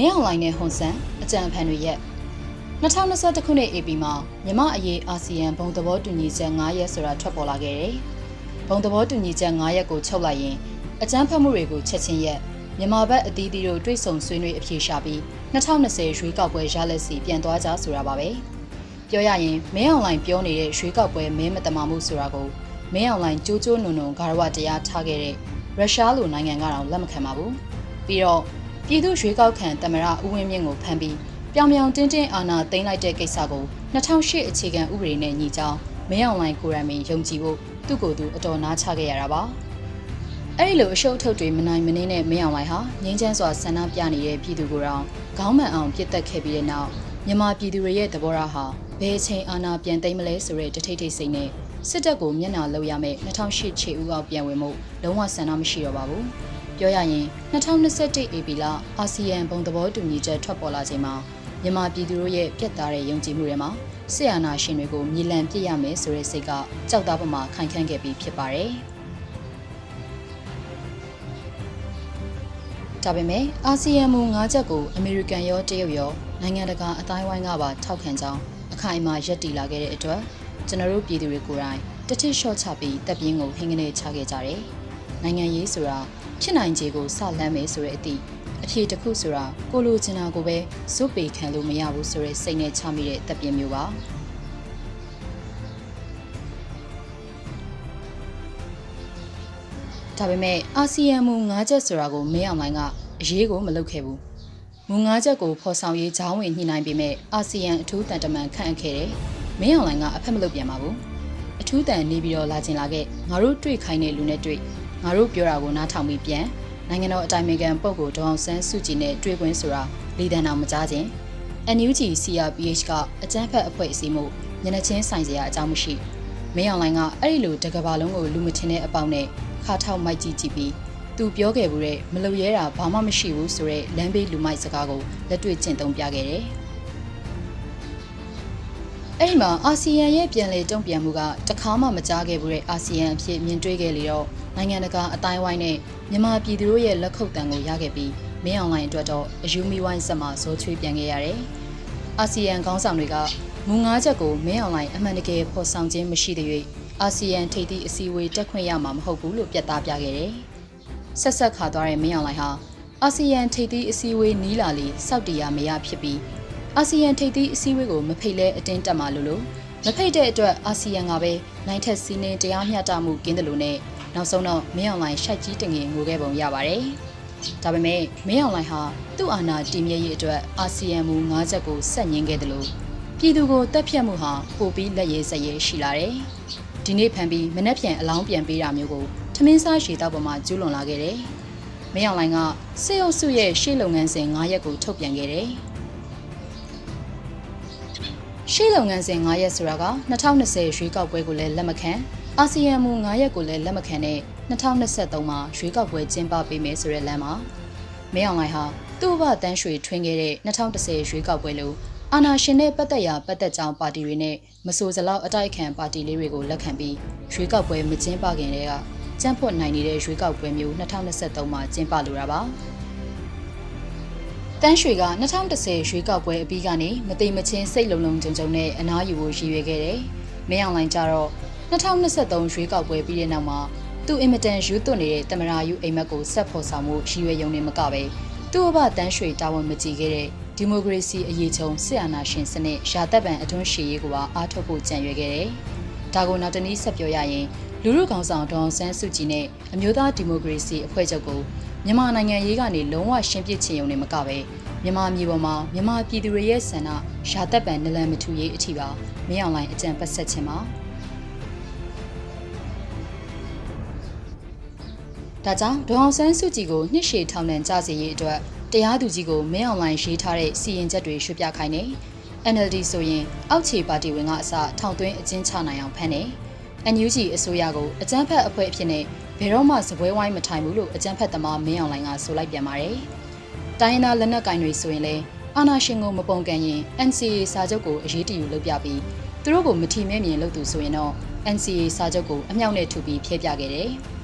မင်းအောင်လိုင်းနဲ့ဟွန်ဆန်အကြံဖန်တွေရဲ့2021ခုနှစ် AP မှာမြမအရေးအာဆီယံဘုံသဘောတူညီချက်9ရက်ဆိုတာထွက်ပေါ်လာခဲ့တယ်။ဘုံသဘောတူညီချက်9ရက်ကိုချုပ်လိုက်ရင်အကြမ်းဖက်မှုတွေကိုချက်ချင်းရက်မြန်မာဘက်အသီးသီးတို့တွေ့ဆုံဆွေးနွေးအပြေရှာပြီး2020ရွေးကောက်ပွဲရလက်စီပြန်သွားကြဆိုတာပါပဲ။ပြောရရင်မင်းအောင်လိုင်းပြောနေတဲ့ရွေးကောက်ပွဲမဲမတမာမှုဆိုတာကိုမင်းအောင်လိုင်းကြိုးကြိုးနုံနုံဂါရဝတရားထားခဲ့တဲ့ရုရှားလိုနိုင်ငံကတော့လက်မခံပါဘူး။ပြီးတော့ ပြည်သူရွေးကောက်ခံတမရဦးဝင်းမြင့်ကိုဖမ်းပြီးပြောင်ပြောင်တင်းတင်းအာဏာသိမ်းလိုက်တဲ့ကိစ္စကို2008အခြေခံဥပဒေနဲ့ညီကြောင်းမင်းအောင်လိုင်းကိုရမင်ယုံကြည်ဖို့သူ့ကိုယ်သူအတော်နားချခဲ့ရတာပါအဲ့ဒီလိုအရှုပ်အထုပ်တွေမနိုင်မနှင်းနဲ့မင်းအောင်လိုင်းဟာငင်းချမ်းစွာဆန္ဒပြနေတဲ့ပြည်သူကိုတော့ခေါင်းမှန်အောင်ပြစ်တက်ခဲ့ပြီးတဲ့နောက်မြန်မာပြည်သူတွေရဲ့သဘောထားဟာဘယ်အချိန်အာဏာပြန်သိမ်းမလဲဆိုတဲ့တထိတ်ထိတ်စိတ်နဲ့စစ်တပ်ကိုမျက်နှာလှုပ်ရမယ့်2008ခြေဥအောက်ပြန်ဝင်မှုလုံးဝဆန္ဒမရှိတော့ပါဘူး ပြောရရင်2021 AP လအာဆီယံဘုံသဘောတူညီချက်ထွက်ပေါ်လာချိန်မှာမြန်မာပြည်သူတို့ရဲ့ပြက်သားတဲ့ယုံကြည်မှုတွေမှာဆီယနာရှင်တွေကိုမြေလံပြစ်ရမယ်ဆိုတဲ့စိတ်ကကြောက်သားပမာခိုင်ခန့်ခဲ့ပြီးဖြစ်ပါတယ်။ဒါပေမဲ့အာဆီယံမူ၅ချက်ကိုအမေရိကန်ရောတရုတ်ရောနိုင်ငံတကာအတိုင်းဝိုင်းကပါထောက်ခံကြောင်းအခိုင်အမာယက်တီလာခဲ့တဲ့အတွက်ကျွန်တော်တို့ပြည်သူတွေကိုယ်တိုင်တတိလျှော့ချပြီးတပ်ပြင်းကိုဟင်းကနေချခဲ့ကြတယ်။နိုင်ငံရေးဆိုတာ ဖြစ်နိုင်ခြေကိုစလန်းမယ်ဆိုတဲ့အသည့်အဖြေတစ်ခုဆိုတာကိုလိုချင်တာကိုပဲဇွတ်ပေခံလို့မရဘူးဆိုတဲ့စိတ်နဲ့ချမိတဲ့တပ်ပြင်းမျိုးပါဒါပေမဲ့အာဆီယံမူ၅ချက်ဆိုတာကိုမင်းအောင်လိုင်းကအရေးကိုမလုပ်ခဲ့ဘူးမူ၅ချက်ကိုဖော်ဆောင်ရေးဂျောင်းဝင်ညှိနှိုင်းပေးမဲ့အာဆီယံအထူးတန်တမန်ခန့်အပ်ခဲ့တယ်မင်းအောင်လိုင်းကအဖက်မလုပ်ပြန်ပါဘူးအထူးတန်နေပြီးတော့လာကျင်လာခဲ့ငါတို့တွေ့ခိုင်းတဲ့လူနဲ့တွေ့ ငါတို့ပြောတာကိုနားထောင်ပြီးပြန်နိုင်ငံတော်အတိုင်ပင်ခံပုဂ္ဂိုလ်ဒေါအောင်ဆန်းစုကြည်နဲ့တွေ့ခွင့်ဆိုတာလီဒန်တော်မကြားခြင်း NUG CRPH ကအကြမ်းဖက်အဖွဲ့အစည်းမှုညနေချင်းဆိုင်စရာအကြောင်းမရှိမင်းအောင်လိုင်းကအဲ့ဒီလိုတကဘာလုံးကိုလူမထင်တဲ့အပေါင်းနဲ့ခါထောက်မိုက်ကြည့်ကြည့်ပြီးသူပြောခဲ့ဘူးတဲ့မလုံရဲတာဘာမှမရှိဘူးဆိုတော့လမ်းဘေးလူမိုက်စကားကိုလက်တွေ့ကျင့်သုံးပြခဲ့တယ် အဲ့ဒီမှာအာဆီယံရဲ့ပြန်လည်တုံ့ပြန်မှုကတခါမှမကြားခဲ့ဘူးတဲ့အာဆီယံအဖြစ်မြင်တွေ့ခဲ့လေတော့နိုင်ငံတကာအတိုင်းဝိုင်းနဲ့မြန်မာပြည်သူတို့ရဲ့လက်ခုပ်တံကိုရခဲ့ပြီးမင်းအောင်လိုင်းအတွက်တော့အယူမီဝိုင်းဆက်မှာဇိုးချွေးပြန်ခဲ့ရတယ်။အာဆီယံခေါင်းဆောင်တွေကမူငါးချက်ကိုမင်းအောင်လိုင်းအမှန်တကယ်ဖော်ဆောင်ခြင်းမရှိတဲ့၍အာဆီယံထိပ်သီးအစည်းအဝေးတက်ခွင့်ရမှာမဟုတ်ဘူးလို့ပြတ်သားပြခဲ့တယ်။ဆက်ဆက်ခါသွားတဲ့မင်းအောင်လိုင်းဟာအာဆီယံထိပ်သီးအစည်းအဝေးနီးလာလေစောက်တရားမရဖြစ်ပြီး အာဆီယံထိပ်သီးအစည်းအဝေးကိုမဖိတ်လဲအတင်းတက်မှာလို့လို့မဖိတ်တဲ့အတွက်အာဆီယံကပဲနိုင်ထက်စီးနေတရားမျှတမှုကင်းတယ်လို့နဲ့နောက်ဆုံးတော့မင်းအောင်လိုင်းရှိုက်ကြီးတငယ်ငိုခဲ့ပုံရပါတယ်။ဒါပေမဲ့မင်းအောင်လိုင်းဟာသူ့အာဏာတည်မြဲရေးအတွက်အာဆီယံမူ၅ချက်ကိုဆက်ငင်းခဲ့တယ်လို့ပြည်သူကိုတက်ဖြတ်မှုဟာပိုပြီးလက်ရဲစရဲရှိလာတယ်။ဒီနေ့ဖန်ပြီးမနှက်ပြန်အလောင်းပြန်ပေးတာမျိုးကိုထမင်းစားရှည်တောက်ပေါ်မှာကျူးလွန်လာခဲ့တယ်။မင်းအောင်လိုင်းကစေအုပ်စုရဲ့ရှေ့လုပ်ငန်းစဉ်၅ရက်ကိုထုတ်ပြန်ခဲ့တယ်။ ရှေ့လုပ်ငန်းစဉ်9ရက်ဆိုတာက2020ရွေးကောက်ပွဲကိုလည်းလက်မခံအာဆီယံမူ9ရက်ကိုလည်းလက်မခံတဲ့2023မှာရွေးကောက်ပွဲကျင်းပပေးမယ်ဆိုတဲ့လမ်းမှာမင်းအောင်လှိုင်ဟာသူ့ဘတန်းရွှေထွင်းခဲ့တဲ့2010ရွေးကောက်ပွဲလို့အာဏာရှင်နဲ့ပတ်သက်ရာပတ်သက်ကြောင်းပါတီတွေနဲ့မဆိုစလောက်အတိုက်ခံပါတီလေးတွေကိုလက်ခံပြီးရွေးကောက်ပွဲမကျင်းပခင်တည်းကကြမ်းဖွတ်နိုင်နေတဲ့ရွေးကောက်ပွဲမျိုး2023မှာကျင်းပလိုတာပါ တန်းရွှေက2010ရွေးကောက်ပွဲအပြီးကနေမတိမ်မချင်းစိတ်လုံလုံကြုံကြုံနဲ့အနားယူဖို့ရည်ရွယ်ခဲ့တယ်။မင်းအောင်လှိုင်ကြတော့2023ရွေးကောက်ပွဲပြီးတဲ့နောက်မှာသူအင်မတန်ယူသွတ်နေတဲ့တမရာယူအိမ်မက်ကိုဆက်ဖော်ဆောင်မှုရည်ရွယ်ရုံနဲ့မကပဲသူ့အဘတန်းရွှေတာဝန်မကြီးခဲ့တဲ့ဒီမိုကရေစီအရေးချုံစစ်အာဏာရှင်စနစ်ရာသက်ပံအတွန်းရှည်ရေးကိုပါအားထုတ်ဖို့ကြံရွယ်ခဲ့တယ်။ဒါကိုနောက်တနည်းဆက်ပြောရရင်လူလူကောင်ဆောင်ဒေါန်ဆန်းစုကြည်နဲ့အမျိုးသားဒီမိုကရေစီအဖွဲ့ချုပ်ကို မြန်မာနိုင်ငံရေးကနေလုံးဝရှင်းပစ်ချင်ုံနဲ့မကပဲမြန်မာပြည်ပေါ်မှာမြန်မာပြည်သူတွေရဲ့ဆန္ဒရာသက်ပံနလန်မထူရေးအထိပါမင်းအောင်လိုင်းအကြံပတ်ဆက်ခြင်းပါဒါကြောင့်ဒေါအောင်ဆန်းစုကြည်ကိုနှစ်ရှည်ထောင်ဒဏ်ကြစေရေးအတွက်တရားသူကြီးကိုမင်းအောင်လိုင်းရေးထားတဲ့စီရင်ချက်တွေရွှေ့ပြခိုင်းနေ NLD ဆိုရင်အောက်ခြေပါတီဝင်ကအစထောင်သွင်းအကျဉ်းချနိုင်အောင်ဖမ်းနေ NUG အစိုးရကိုအကြမ်းဖက်အဖွဲ့အဖြစ်နဲ့ ဘယ်တော့မှစပွဲဝိုင်းမထိုင်ဘူးလို့အကြမ်းဖက်သမားမင်းအောင်လိုင်းကဆိုလိုက်ပြန်ပါတယ်။တိုင်းရင်းသားလက်နက်ကင်တွေဆိုရင်လည်းအာဏာရှင်ကိုမပုံကန်ရင် NCA စာချုပ်ကိုအရေးတယူလုပ်ပြပြီးသူတို့ကိုမထီမဲ့မြင်လုပ်သူဆိုရင်တော့ NCA စာချုပ်ကိုအမြောက်နဲ့ထုပြီးဖျက်ပြခဲ့တယ်။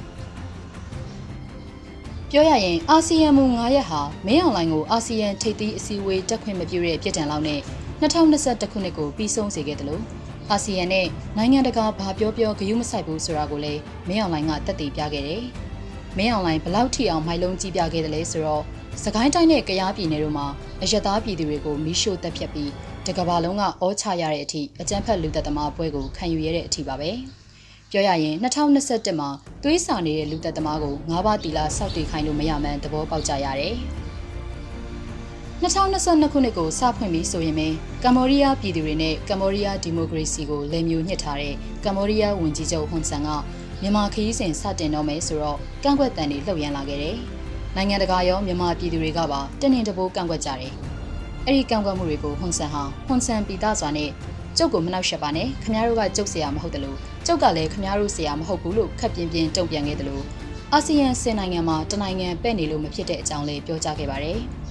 ပြပြောရရင်အာဆီယံမူ9ရက်ဟာမင်းအောင်လိုင်းကိုအာဆီယံထိပ်သီးအစည်းအဝေးတက်ခွင့်မပြုတဲ့ပြည်ထံလောက်နဲ့2021ခုနှစ်ကိုပြီးဆုံးစေခဲ့တယ်လို့ အာဆီယံနဲ့နိုင်ငံတကာဘာပြောပြောဂရုမစိုက်ဘူးဆိုတာကိုလည်းမင်းအောင်လိုင်းကတက်တည်ပြခဲ့တယ်။မင်းအောင်လိုင်းဘလောက်ထိအောင်မိုက်လုံးကြီးပြခဲ့တယ်လဲဆိုတော့စကိုင်းတိုင်းနဲ့ကရားပြည်နယ်တို့မှာအယက်သားပြည်သူတွေကိုမီးရှို့တက်ဖြတ်ပြီးတကဘာလုံးကအောချရတဲ့အထိအကြမ်းဖက်လူသက်သမားပွဲကိုခံယူရတဲ့အထိပါပဲ။ပြောရရင်2021မှာသွေးစာနေတဲ့လူသက်သမားကို၅ပါးတီလာစောက်တည်ခိုင်းလို့မရမှန်းသဘောပေါက်ကြရတယ်။ 2022ခုနှစ်ကိုစဖွင့်ပြီးဆိုရင်ပဲကမ္ဘောဒီးယားပြည်သူတွေနဲ့ကမ္ဘောဒီးယားဒီမိုကရေစီကိုလည်မျိုးညှစ်ထားတဲ့ကမ္ဘောဒီးယားဝန်ကြီးချုပ်ဟွန်ဆန်ကမြန်မာခရီးစဉ်စတင်တော့မယ်ဆိုတော့ကန့်ကွက်တန်တွေလှုပ်ရမ်းလာခဲ့တယ်။နိုင်ငံတကာရောမြန်မာပြည်သူတွေကပါတနင်တပိုးကန့်ကွက်ကြတယ်။အဲ့ဒီကန့်ကွက်မှုတွေကိုဟွန်ဆန်ဟာဟွန်ဆန်ပီသားစွာနဲ့ကျုပ်ကိုမနှောက်ယှက်ပါနဲ့ခမားတို့ကကျုပ်ဆရာမဟုတ်တယ်လို့ကျုပ်ကလည်းခမားတို့ဆရာမဟုတ်ဘူးလို့ခက်ပြင်းပြင်းတုံ့ပြန်ခဲ့တယ်လို့အာဆီယံစင်နိုင်ငံမှာတနိုင်ငံပဲ့နေလို့မဖြစ်တဲ့အကြောင်းလေးပြောကြားခဲ့ပါတယ်။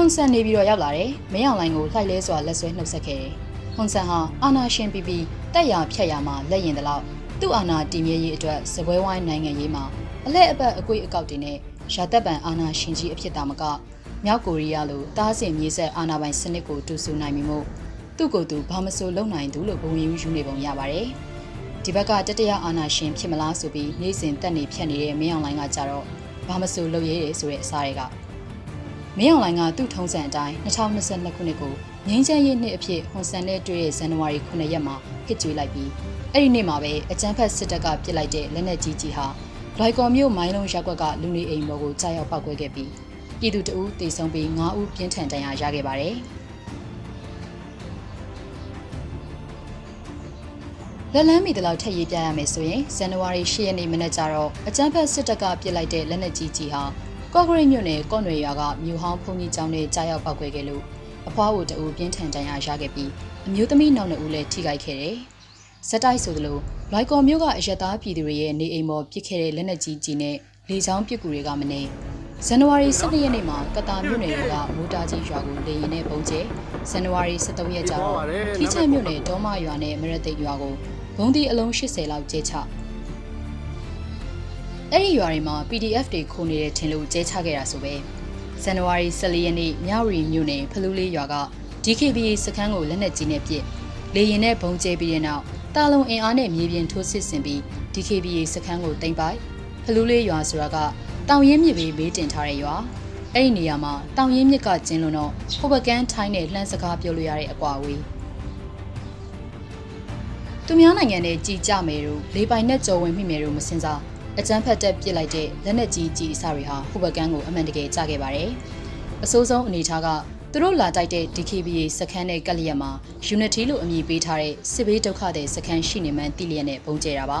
ဟွန်ဆန်နေပြီးတော့ရောက်လာတယ်။မင်းအောင်လိုင်းကိုလှိုက်လဲစွာလက်ဆွဲနှုတ်ဆက်ခဲ့တယ်။ဟွန်ဆန်ဟာအာနာရှင်ပြီးပြီးတက်ရဖြတ်ရမှာလက်ရင်တလောက်သူ့အာနာတည်မြဲရေးအတွက်စပွဲဝိုင်းနိုင်ငံရေးမှာအလဲအပတ်အကွေးအကောက်တွေနဲ့ရာသက်ပံအာနာရှင်ကြီးအဖြစ်တာမကမြောက်ကိုရီးယားလိုတားဆင်မြေဆက်အာနာပိုင်စနစ်ကိုတူဆူနိုင်ပြီမို့သူ့ကိုယ်သူဘာမဆိုလုံနိုင်သူလို့ဘုံယူယူနေပုံရပါတယ်။ဒီဘက်ကတတရအာနာရှင်ဖြစ်မလားဆိုပြီးနေစဉ်တက်နေဖြတ်နေတဲ့မင်းအောင်လိုင်းကကြတော့ဘာမဆိုလုပ်ရဲတယ်ဆိုတဲ့အစားတွေက မင်းအောင်လိုင်းကသူ့ထုံးစံအတိုင်း2022ခုနှစ်ကိုငင်းချမ်းရေးနှစ်အဖြစ်ဟွန်ဆန်နဲ့တွေ့တဲ့ဇန်နဝါရီ9ရက်မှာဟစ်ကြွေးလိုက်ပြီးအဲ့ဒီနေ့မှာပဲအကြမ်းဖက်စစ်တပ်ကပစ်လိုက်တဲ့လက်နက်ကြီးကြီးဟာလွိုင်ကော်မြို့မိုင်းလုံးရပ်ကွက်ကလူနေအိမ်ပေါ်ကိုကြားရောက်ပောက်ကွဲခဲ့ပြီးပြည်သူတအူးတေဆုံးပြီး9ဦးပြင်းထန်ဒဏ်ရာရခဲ့ပါတယ်လက်လန်းမီတလောက်ထက်ရေးပြရမယ်ဆိုရင်ဇန်နဝါရီ10ရက်နေ့မနက်ကျတော့အကြမ်းဖက်စစ်တပ်ကပစ်လိုက်တဲ့လက်နက်ကြီးကြီးဟာ ကော့ဂရိတ်မြို့နယ်ကော့နွေရွာကမြို့ဟောင်းဖုန်ကြီးကျောင်းထဲကြားရောက်ပောက်ကွဲခဲ့လို့အဖွားကိုတူပြင်းထန်ဒဏ်ရာရခဲ့ပြီးအမျိုးသမီးနောက်နှစ်ဦးလည်းထိခိုက်ခဲ့တယ်။ဇက်တိုက်ဆိုသလိုလိုက်ကော်မြို့ကအရက်သားပြည်သူတွေရဲ့နေအိမ်ပေါ်ပစ်ခဲ့တဲ့လက်နက်ကြီးကြီးနဲ့လေချောင်းပစ်ကူတွေကမနေဇန်နဝါရီ12ရက်နေ့မှာကတာမြို့နယ်ကမိုးတားကြီးရွာကိုလေရင်နဲ့ပုံကျဲဇန်နဝါရီ13ရက်ကျတော့ထီးချမြို့နယ်ဒေါမရွာနဲ့မရသိတ်ရွာကိုဘုံဒီအလုံး80လောက်ကျဲချ အဲ့ဒီရွာတွေမှာ PDF တွေခိုးနေတဲ့ထင်လို့ကျဲချခဲ့တာဆိုပဲဇန်နဝါရီ14ရက်နေ့မြဝတီမြို့နယ်ဖလူးလေးရွာက DKBA စခန်းကိုလက်နက်ကြီးနဲ့ပစ်လေရင်နဲ့ဘုံကျဲပြီးတဲ့နောက်တာလုံအင်အားနဲ့မြေပြင်ထိုးစစ်ဆင်ပြီး DKBA စခန်းကိုတင်ပိုက်ဖလူးလေးရွာဆိုတာကတောင်ရင်းမြစ်ဘေးဘေးတင်ထားတဲ့ရွာအဲ့ဒီနေရာမှာတောင်ရင်းမြစ်ကကျင်းလို့တော့ဟိုဘကန်ထိုင်းနဲ့လှမ်းစကားပြောလို့ရတဲ့အကွာအဝေးသူများနိုင်ငံနဲ့ကြည်ကြမယ်တို့လေပိုင်နဲ့ကြော်ဝင်မိမယ်တို့မစင်စား အကြမ်းဖက်တက်ပစ်လိုက်တဲ့လက်နက်ကြီးကြီးအစတွေဟာဟိုဘကန်ကိုအမှန်တကယ်ကြားခဲ့ပါတယ်။အဆိုးဆုံးအနေထားကသူတို့လာတိုက်တဲ့ DKBA စခန်းနဲ့ကက်လျက်မှာ Unity လို့အမည်ပေးထားတဲ့စစ်ဘေးဒုက္ခတဲ့စခန်းရှိနေမှန်းသိလျက်နဲ့ပုံကျဲတာပါ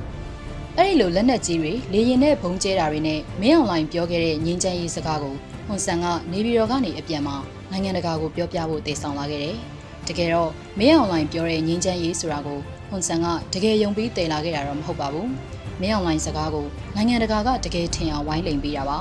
။အဲ့ဒီလိုလက်နက်ကြီးတွေလေရင်နဲ့ပုံကျဲတာတွေနဲ့မင်းအွန်လိုင်းပြောခဲ့တဲ့ငင်းချမ်းရေးစကားကိုဟွန်ဆန်ကနေပြည်တော်ကနေအပြန်မှာနိုင်ငံတကာကိုပြောပြဖို့တည်ဆောင်လာခဲ့တယ်။တကယ်တော့မင်းအွန်လိုင်းပြောတဲ့ငင်းချမ်းရေးဆိုတာကိုဟွန်ဆန်ကတကယ်ယုံပြီးတည်လာခဲ့တာတော့မဟုတ်ပါဘူး။ မင်းအောင်လိုင်းစကားကိုနိုင်ငံတကာကတကယ်ထင်အောင်ဝိုင်းလိန်ပေးတာပါ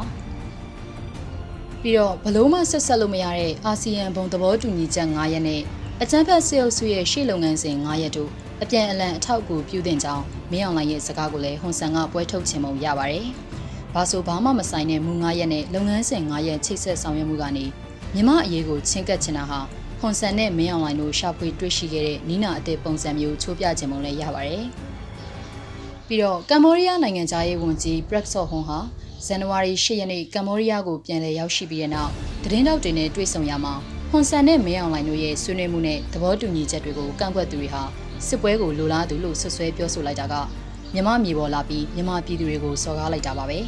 ပြီးတော့ဘလို့မှဆက်ဆက်လို့မရတဲ့အာဆီယံဘုံသဘောတူညီချက်9ရက်နဲ့အကြံဖက်စေအုပ်စုရဲ့ရှေ့လုပ်ငန်းစဉ်9ရက်တို့အပြန်အလှန်အထောက်အကူပြုတင်ကြောင်းမင်းအောင်လိုင်းရဲ့စကားကိုလည်းဟွန်ဆန်ကပွဲထုတ်ခြင်းပုံရပါတယ်။ဘာဆိုဘာမှမဆိုင်တဲ့မူ9ရက်နဲ့လုပ်ငန်းစဉ်9ရက်ချိတ်ဆက်ဆောင်ရွက်မှုကနေမြမအရေးကိုချင်းကပ်ချင်တာဟာဟွန်ဆန်နဲ့မင်းအောင်လိုင်းတို့ရှာဖွေတွေ့ရှိခဲ့တဲ့နီးနာအသစ်ပုံစံမျိုးချိုးပြခြင်းပုံလည်းရပါတယ်။ ပြီးတော့ကမ္ဘောဒီးယားနိုင်ငံသားရေးဝန်ကြီး Prak Sokhon ဟာဇန်နဝါရီ10ရက်နေ့ကမ္ဘောဒီးယားကိုပြန်လည်ရောက်ရှိပြီးတဲ့နောက်သတင်းတောက်တွေနဲ့တွေ့ဆုံရမှာဟွန်ဆန်နဲ့မင်းအောင်လှိုင်တို့ရဲ့ဆွေးနွေးမှုနဲ့သဘောတူညီချက်တွေကိုကန့်ကွက်သူတွေဟာစစ်ပွဲကိုလိုလားသူလို့ဆွဆွဲပြောဆိုလိုက်တာကမြမမြေပေါ်လာပြီးမြမပြည်သူတွေကိုစော်ကားလိုက်တာပါပဲ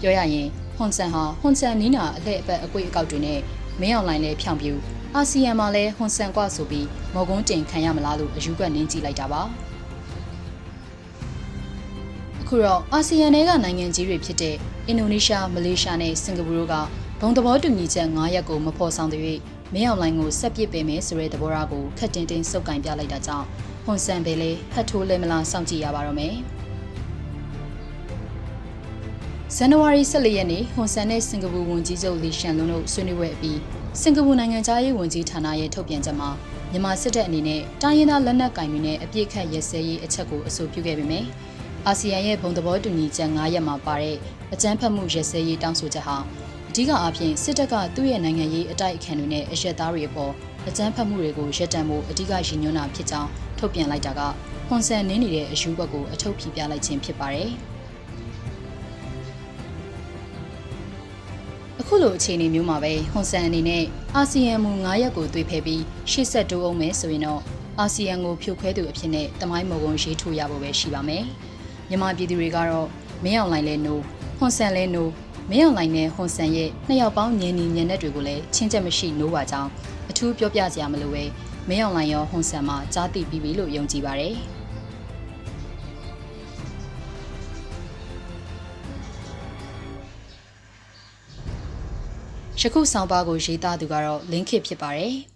ပြောရရင်ဟွန်ဆန်ဟာဟွန်ဆန်နီးနာအလှည့်အပတ်အကွေ့အကောက်တွေနဲ့မင်းအောင်လှိုင်လည်းဖြောင်ပြူအာဆီယံမှာလည်းဟွန်ဆန်ကွဆိုပြီးမော်ကွန်းတင်ခံရမလားလို့အယူကနင်းကြည့်လိုက်တာပါ အခုတော့အာဆီယံတွေကနိုင်ငံကြီးတွေဖြစ်တဲ့အင်ဒိုနီးရှားမလေးရှားနဲ့စင်ကာပူတို့ကဘုံသဘောတူညီချက်9ရပ်ကိုမဖော်ဆောင်သေး၍မင်းအောင်လိုင်းကိုဆက်ပစ်ပေးမယ်ဆိုတဲ့သဘောထားကိုခက်တင်တင်စုပ်ကင်ပြလိုက်တာကြောင့်ဟွန်ဆန်ဘဲလေးဟတ်ထိုးလဲမလားစောင့်ကြည့်ရပါတော့မယ်ဇန်နဝါရီ14ရက်နေ့ဟွန်ဆန်နဲ့စင်ကာပူဝန်ကြီးချုပ်လီရှန်လွန်းတို့ဆွေးနွေးပွဲအပြီးစင်ကာပူနိုင်ငံသားရေးဝန်ကြီးဌာနရဲ့ထုတ်ပြန်ချက်မှာမြန်မာစစ်တပ်အနေနဲ့တိုင်းရင်းသားလက်နက်ကင်တွေနဲ့အပြစ်ခတ်ရဲစဲရေးအချက်ကိုအဆိုပြုခဲ့ပေမယ့် အာဆီယံရဲ့ဘုံသဘောတူညီချက်9ရက်မှာပါတဲ့အကြမ်းဖက်မှုရစဲရေးတောင်းဆိုချက်ဟာအဓိကအဖြစ်စစ်တပ်ကသူ့ရဲ့နိုင်ငံရေးအတိုက်အခံတွေနဲ့အရက်သားတွေအပေါ်အကြမ်းဖက်မှုတွေကိုရပ်တန့်ဖို့အဓိကရည်ညွှန်းတာဖြစ်ကြောင်းထုတ်ပြန်လိုက်တာကဟွန်ဆန်နင်းနေတဲ့အယူဘက်ကိုအထုတ်ပြပြလိုက်ခြင်းဖြစ်ပါတယ်။အခုလိုအခြေအနေမျိုးမှာပဲဟွန်ဆန်အနေနဲ့အာဆီယံမူ9ရက်ကိုတွေ့ဖယ်ပြီးရှေ့ဆက်တိုးအောင်မယ်ဆိုရင်တော့အာဆီယံကိုဖြိုခွဲသူအဖြစ်နဲ့တမိုင်းမုံကုန်းရေးထိုးရဖို့ပဲရှိပါမယ်။ မြန်မာပြည်သူတွေကတော့မင်းအောင်လှိုင်လဲနိုးဟွန်ဆန်လဲနိုးမင်းအောင်လှိုင်နဲ့ဟွန်ဆန်ရဲ့နှစ်ယောက်ပေါင်းညင်နီညင်တဲ့တွေကိုလည်းချင်းချက်မရှိနိုးပါကြောင်းအထူးပြောပြစရာမလိုပဲမင်းအောင်လှိုင်ရောဟွန်ဆန်မှာကြားသိပြီးပြီလို့ယုံကြည်ပါတယ်။ယခုဆောင်ပါကိုရေးသားသူကတော့လင်းခစ်ဖြစ်ပါတယ်။